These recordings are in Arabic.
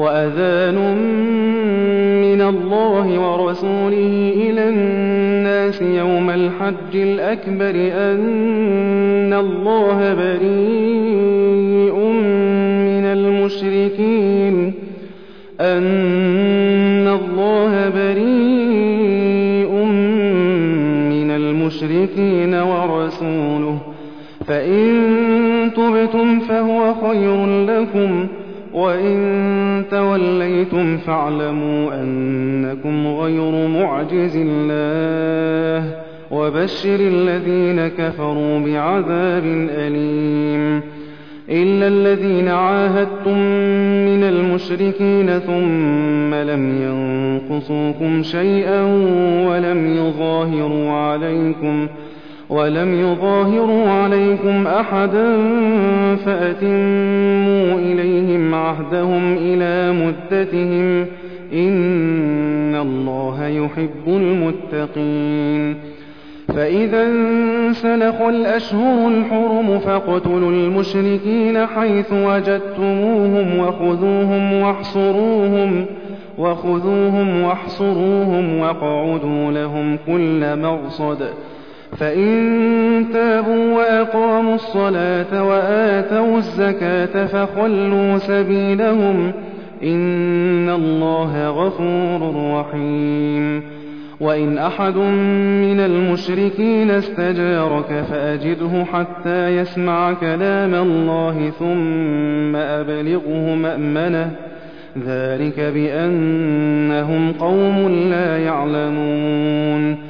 وَأَذَانٌ مِّنَ اللَّهِ وَرَسُولِهِ إِلَى النَّاسِ يَوْمَ الْحَجِّ الْأَكْبَرِ أَنَّ اللَّهَ بَرِيءٌ مِّنَ الْمُشْرِكِينَ. أَنَّ اللَّهَ بَرِيءٌ مِّنَ الْمُشْرِكِينَ وَرَسُولُهُ. فَإِن تُبْتُمْ فَهُوَ خَيْرٌ لَّكُمْ. وَإِن تَوَلَّيْتُمْ فَاعْلَمُوا أَنَّكُمْ غَيْرُ مُعْجِزِي اللَّهِ وَبَشِّرِ الَّذِينَ كَفَرُوا بِعَذَابٍ أَلِيمٍ إِلَّا الَّذِينَ عَاهَدتُّم مِّنَ الْمُشْرِكِينَ ثُمَّ لَمْ يَنقُصُوكُمْ شَيْئًا وَلَمْ يُظَاهِرُوا عَلَيْكُمْ ولم يظاهروا عليكم أحدا فأتموا إليهم عهدهم إلى مدتهم إن الله يحب المتقين. فإذا انسلخ الأشهر الحرم فاقتلوا المشركين حيث وجدتموهم وخذوهم واحصروهم وخذوهم واحصروهم واقعدوا لهم كل مغصد فإن تابوا وأقاموا الصلاة وآتوا الزكاة فخلوا سبيلهم إن الله غفور رحيم. وإن أحد من المشركين استجارك فأجده حتى يسمع كلام الله ثم أبلغه مأمنه. ذلك بأنهم قوم لا يعلمون.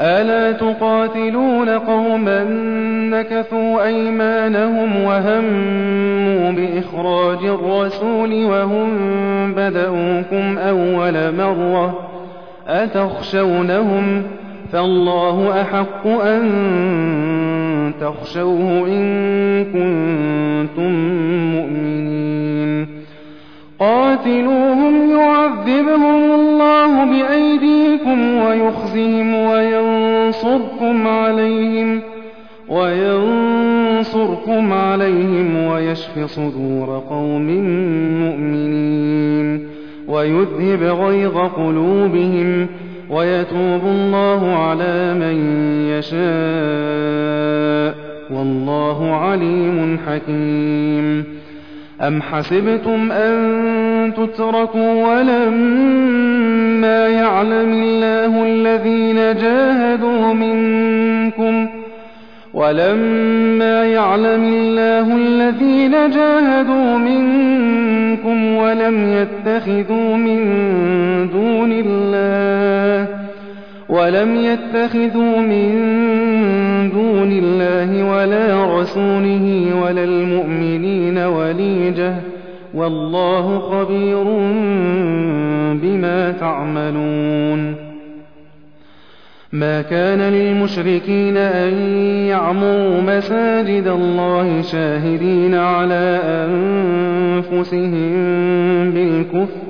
ألا تقاتلون قوما نكثوا أيمانهم وهموا بإخراج الرسول وهم بدؤوكم أول مرة أتخشونهم فالله أحق أن تخشوه إن كنتم مؤمنين قاتلوهم يعذبهم الله بأيديكم ويخزهم وينصركم عليهم وينصركم عليهم ويشف صدور قوم مؤمنين ويذهب غيظ قلوبهم ويتوب الله على من يشاء والله عليم حكيم أم حسبتم أن تتركوا ولما يعلم الله الذين جاهدوا منكم ولما يعلم الله الذين جاهدوا منكم ولم يتخذوا من دون الله ولم يتخذوا من دون الله ولا رسوله ولا المؤمنين وليجة. والله خبير بما تعملون. ما كان للمشركين أن يعمروا مساجد الله شاهدين على أنفسهم بالكفر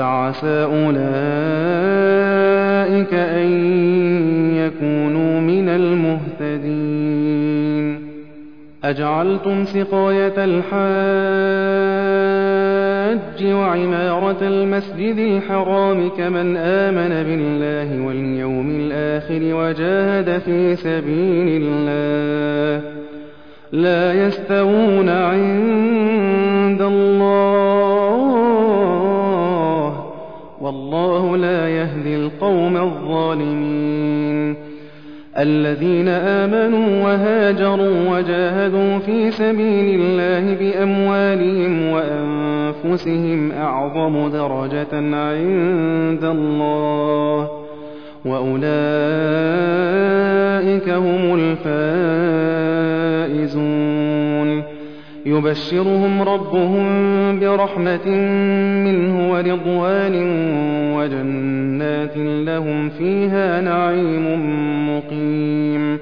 فعسى أولئك أن يكونوا من المهتدين. أجعلتم سقاية الحاج وعمارة المسجد الحرام كمن آمن بالله واليوم الآخر وجاهد في سبيل الله. لا يستوون عند الله والله لا يهدي القوم الظالمين. الذين آمنوا وهاجروا وجاهدوا في سبيل الله بأموالهم وأنفسهم أعظم درجة عند الله. وأولئك هم الفائزون. يبشرهم ربهم برحمة منه ورضوان وجنات لهم فيها نعيم مقيم.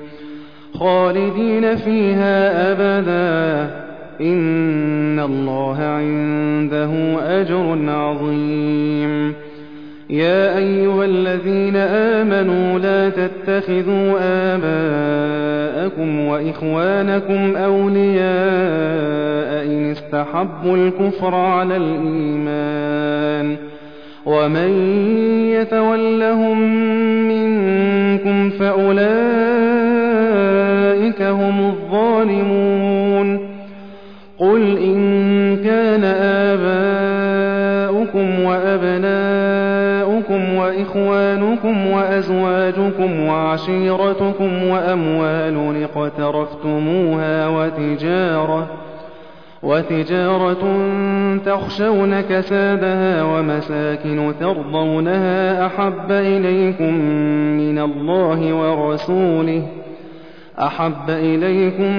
خالدين فيها أبدا. إن الله عنده أجر عظيم. يا أيها الذين آمنوا لا تتخذوا آباءكم وإخوانكم أولياء إن استحبوا الكفر على الإيمان ومن يتولهم منكم فأولئك هم الظالمون قل إن وإخوانكم وأزواجكم وعشيرتكم وأموال اقترفتموها وتجارة وتجارة تخشون كسادها ومساكن ترضونها أحب إليكم من الله ورسوله أحب إليكم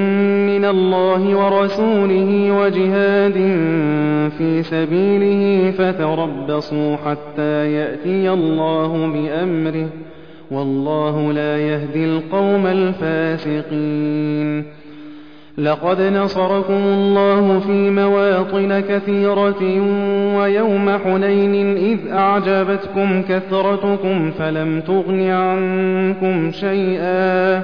من الله ورسوله وجهاد في سبيله فتربصوا حتى يأتي الله بأمره والله لا يهدي القوم الفاسقين. لقد نصركم الله في مواطن كثيرة ويوم حنين إذ أعجبتكم كثرتكم فلم تغن عنكم شيئا.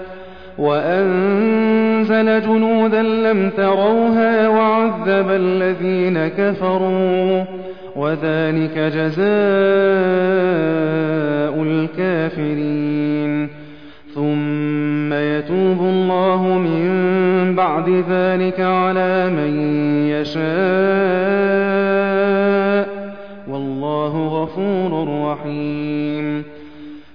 وأنزل جنودا لم تروها وعذب الذين كفروا وذلك جزاء الكافرين. ثم يتوب الله من بعد ذلك على من يشاء والله غفور رحيم.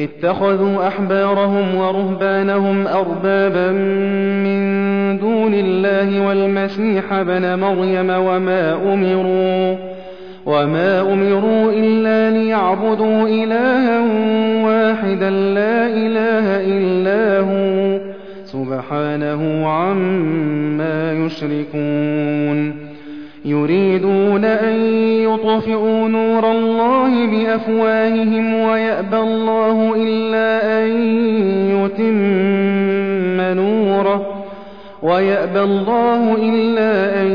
اتخذوا أحبارهم ورهبانهم أربابا من دون الله والمسيح ابن مريم وما أمروا وما أمروا إلا ليعبدوا إلها واحدا لا إله إلا هو سبحانه عما يشركون. يريدون أن يطفئوا نور الله بأفواههم ويأبى الله إلا أن يتم نوره ويأبى الله إلا أن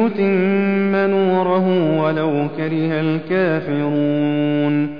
يتم نوره ولو كره الكافرون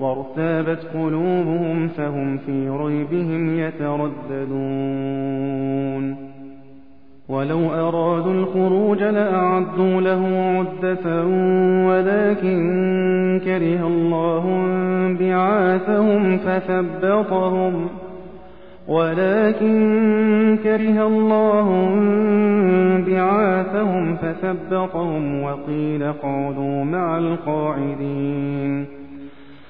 وارتابت قلوبهم فهم في ريبهم يترددون. ولو أرادوا الخروج لأعدوا له عدة ولكن كره الله بعاثهم فثبطهم. ولكن كره الله بعاثهم فثبطهم وقيل اقعدوا مع القاعدين.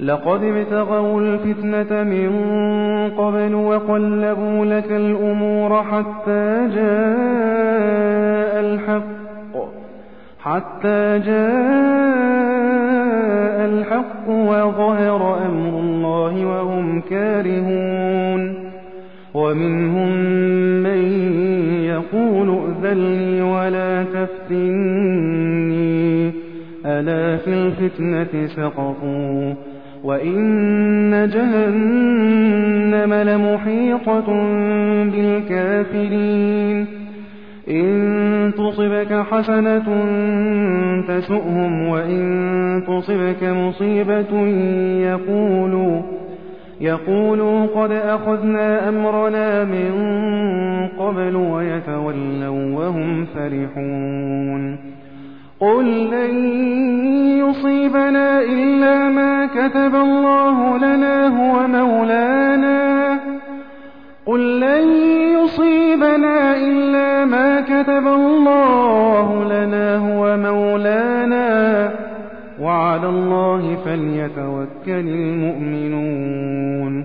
لقد ابتغوا الفتنة من قبل وقلبوا لك الأمور حتى جاء الحق حتى جاء الحق وظهر أمر الله وهم كارهون. ومنهم من يقول ائذن لي ولا تفتني ألا في الفتنة سقطوا؟ وإن جهنم لمحيطة بالكافرين إن تصبك حسنة تسؤهم وإن تصبك مصيبة يقولوا يقولوا قد أخذنا أمرنا من قبل ويتولوا وهم فرحون قل لن يصيبنا إلا ما كتب الله لنا هو مولانا قل لن يصيبنا إلا ما كتب الله لنا هو مولانا وعلى الله فليتوكل المؤمنون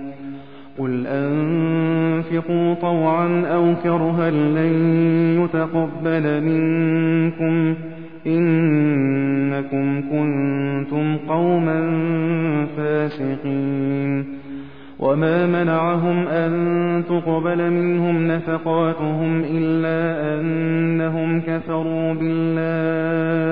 قل أنفقوا طوعا أو كرها لن يتقبل منكم إنكم كنتم قوما فاسقين وما منعهم أن تقبل منهم نفقاتهم إلا أنهم كفروا بالله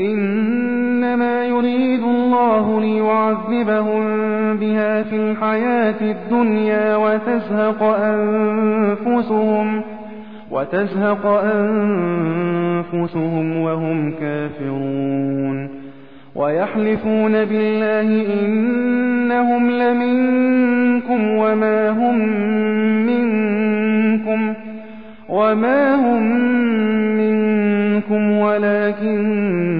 إنما يريد الله ليعذبهم بها في الحياة الدنيا وتزهق أنفسهم وتزهق أنفسهم وهم كافرون ويحلفون بالله إنهم لمنكم وما هم منكم وما هم منكم ولكنهم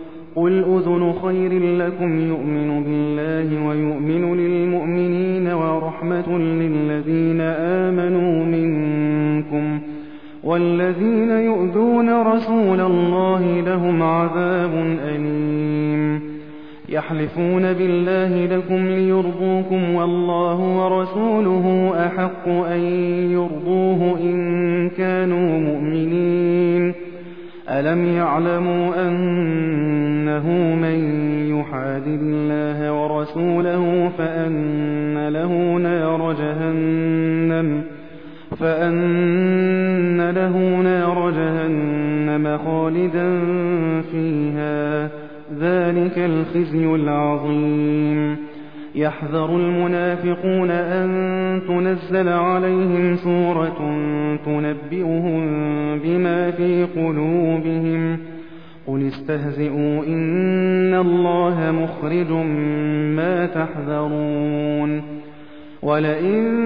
قل أذن خير لكم يؤمن بالله ويؤمن للمؤمنين ورحمة للذين آمنوا منكم والذين يؤذون رسول الله لهم عذاب أليم يحلفون بالله لكم ليرضوكم والله ورسوله أحق أن يرضوه إن كانوا مؤمنين ألم يعلموا أنه من يحادد الله ورسوله فأن له نار جهنم فأن له نار جهنم خالدا فيها ذلك الخزي العظيم يحذر المنافقون أن تنزل عليهم سورة تنبئهم بما في قلوبهم قل استهزئوا إن الله مخرج ما تحذرون. ولئن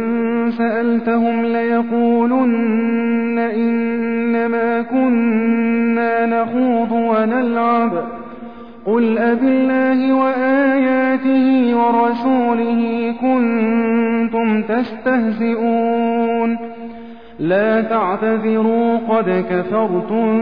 سألتهم ليقولن إنما كنا نخوض ونلعب. قل أبالله وآياته ورسوله كنتم تستهزئون. لا تعتذروا قد كفرتم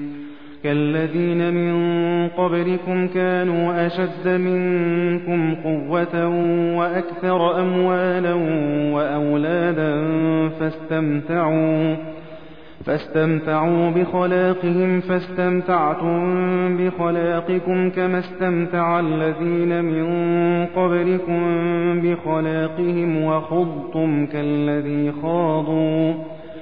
كالذين من قبلكم كانوا أشد منكم قوة وأكثر أموالا وأولادا فاستمتعوا فاستمتعوا بخلاقهم فاستمتعتم بخلاقكم كما استمتع الذين من قبلكم بخلاقهم وخضتم كالذي خاضوا.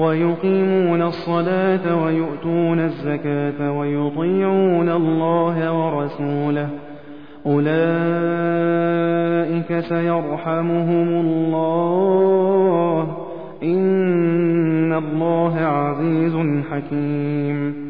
ويقيمون الصلاة ويؤتون الزكاة ويطيعون الله ورسوله. أولئك سيرحمهم الله. إن الله عزيز حكيم.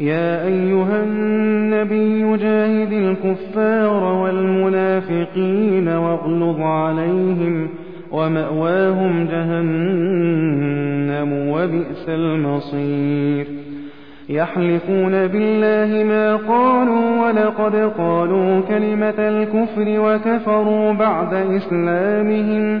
يا أيها النبي جاهد الكفار والمنافقين واغلظ عليهم ومأواهم جهنم وبئس المصير. يحلفون بالله ما قالوا ولقد قالوا كلمة الكفر وكفروا بعد إسلامهم.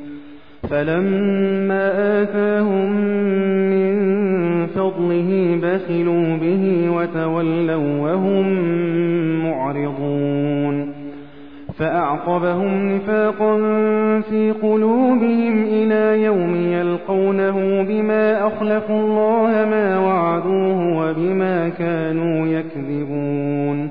فلما آتاهم من فضله بخلوا به وتولوا وهم معرضون فأعقبهم نفاقا في قلوبهم إلى يوم يلقونه بما أخلفوا الله ما وعدوه وبما كانوا يكذبون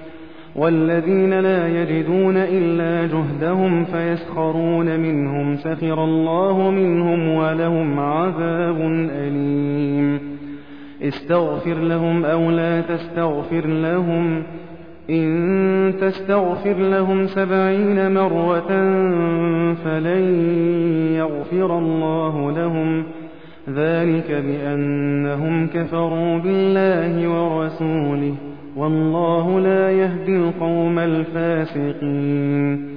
والذين لا يجدون إلا جهدهم فيسخرون منهم سخر الله منهم ولهم عذاب أليم. استغفر لهم أو لا تستغفر لهم. إن تستغفر لهم سبعين مرة فلن يغفر الله لهم. ذلك بأنهم كفروا بالله ورسوله. والله لا يهدي القوم الفاسقين.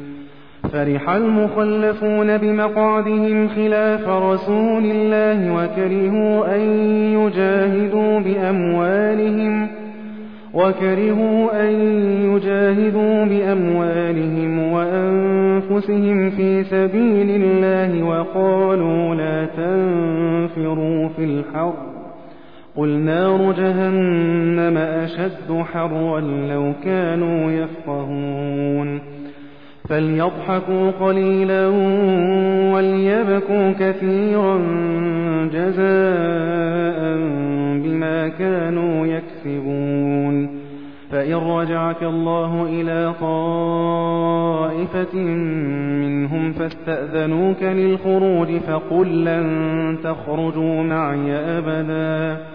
فرح المخلفون بمقعدهم خلاف رسول الله وكرهوا أن يجاهدوا بأموالهم وكرهوا أن يجاهدوا بأموالهم وأنفسهم في سبيل الله وقالوا لا تنفروا في الحرب. قل نار جهنم أشد حرا لو كانوا يفقهون فليضحكوا قليلا وليبكوا كثيرا جزاء بما كانوا يكسبون فإن رجعك الله إلى طائفة منهم فاستأذنوك للخروج فقل لن تخرجوا معي أبداً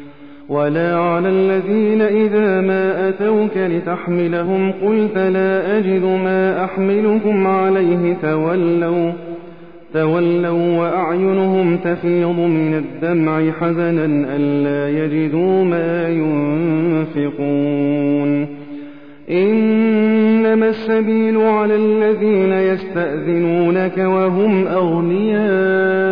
ولا على الذين إذا ما أتوك لتحملهم قلت لا أجد ما أحملكم عليه تولوا تولوا وأعينهم تفيض من الدمع حزنا ألا يجدوا ما ينفقون إنما السبيل على الذين يستأذنونك وهم أغنياء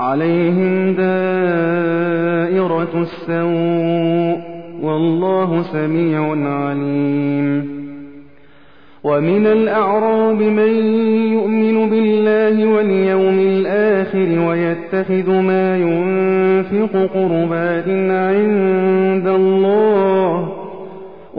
عليهم دائرة السوء والله سميع عليم. ومن الأعراب من يؤمن بالله واليوم الآخر ويتخذ ما ينفق قربات عند الله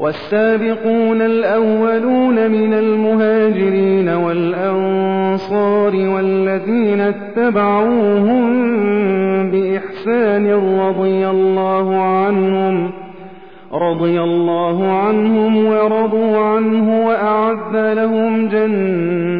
والسابقون الأولون من المهاجرين والأنصار والذين اتبعوهم بإحسان رضي الله عنهم رضي الله عنهم ورضوا عنه وأعد لهم جنات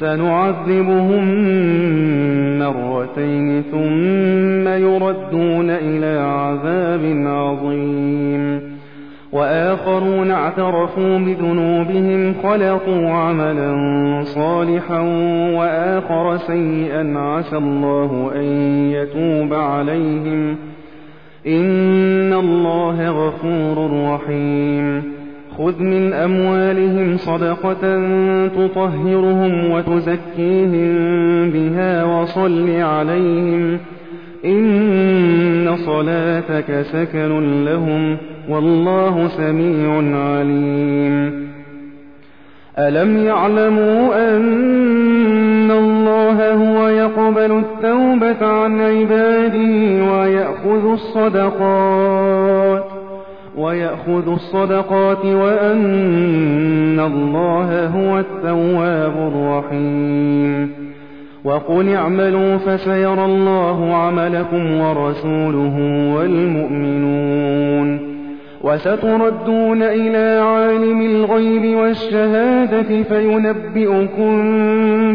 سنعذبهم مرتين ثم يردون إلى عذاب عظيم. وآخرون اعترفوا بذنوبهم خلقوا عملا صالحا وآخر سيئا عسى الله أن يتوب عليهم. إن الله غفور رحيم. خذ من أموالهم صدقة تطهرهم وتزكيهم بها وصل عليهم إن صلاتك سكن لهم والله سميع عليم ألم يعلموا أن الله هو يقبل التوبة عن عباده ويأخذ الصدقات ويأخذ الصدقات وأن الله هو التواب الرحيم. وقل اعملوا فسيرى الله عملكم ورسوله والمؤمنون. وستردون إلى عالم الغيب والشهادة فينبئكم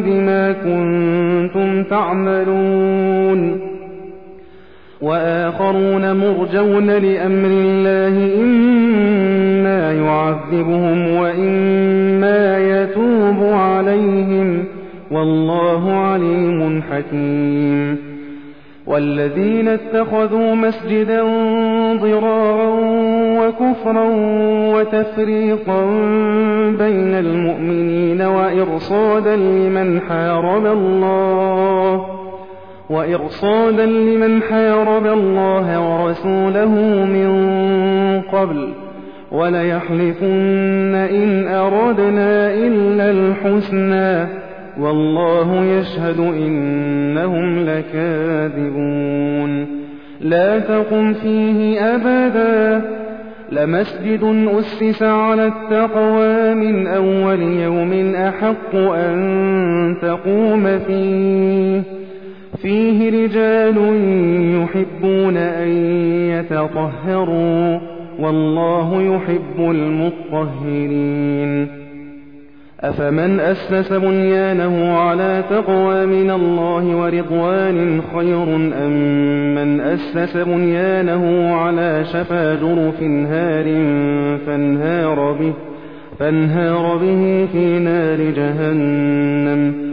بما كنتم تعملون. وآخرون مرجون لأمر الله إما يعذبهم وإما يتوب عليهم والله عليم حكيم. والذين اتخذوا مسجدا ضرارا وكفرا وتفريقا بين المؤمنين وإرصادا لمن حارب الله وإرصادا لمن حارب الله ورسوله من قبل وليحلفن إن أردنا إلا الحسنى والله يشهد إنهم لكاذبون. لا تقم فيه أبدا لمسجد أسس على التقوى من أول يوم أحق أن تقوم فيه. فيه رجال يحبون أن يتطهروا والله يحب المطهرين. أفمن أسس بنيانه على تقوى من الله ورضوان خير أم من أسس بنيانه على شفا جرف هار فانهار به, فانهار به في نار جهنم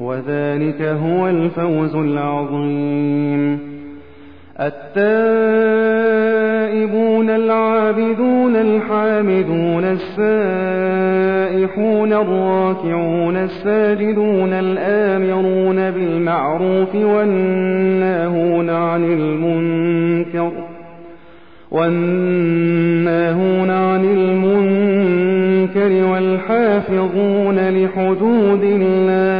وذلك هو الفوز العظيم. التائبون العابدون الحامدون السائحون الراكعون الساجدون الآمرون بالمعروف والناهون عن المنكر والناهون عن المنكر والحافظون لحدود الله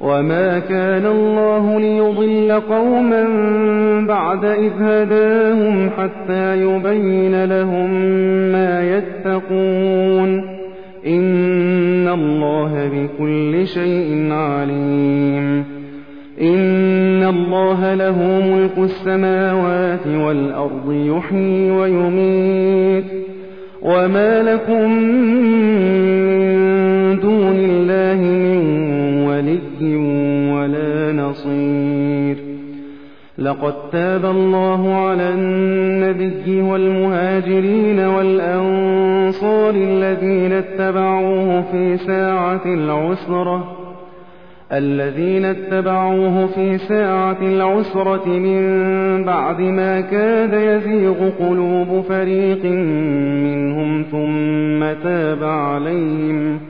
وما كان الله ليضل قوما بعد إذ هداهم حتى يبين لهم ما يتقون إن الله بكل شيء عليم إن الله له ملك السماوات والأرض يحيي ويميت وما لكم من دون الله من ولا نصير. لقد تاب الله على النبي والمهاجرين والأنصار الذين اتبعوه في ساعة العسرة الذين اتبعوه في ساعة العسرة من بعد ما كاد يزيغ قلوب فريق منهم ثم تاب عليهم.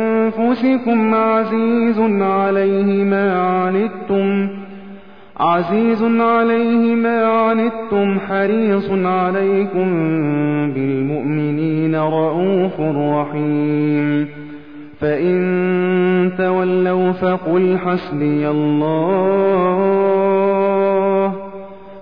عزيز عليه ما عنتم عزيز عليه ما عنتم حريص عليكم بالمؤمنين رءوف رحيم. فإن تولوا فقل حسبي الله.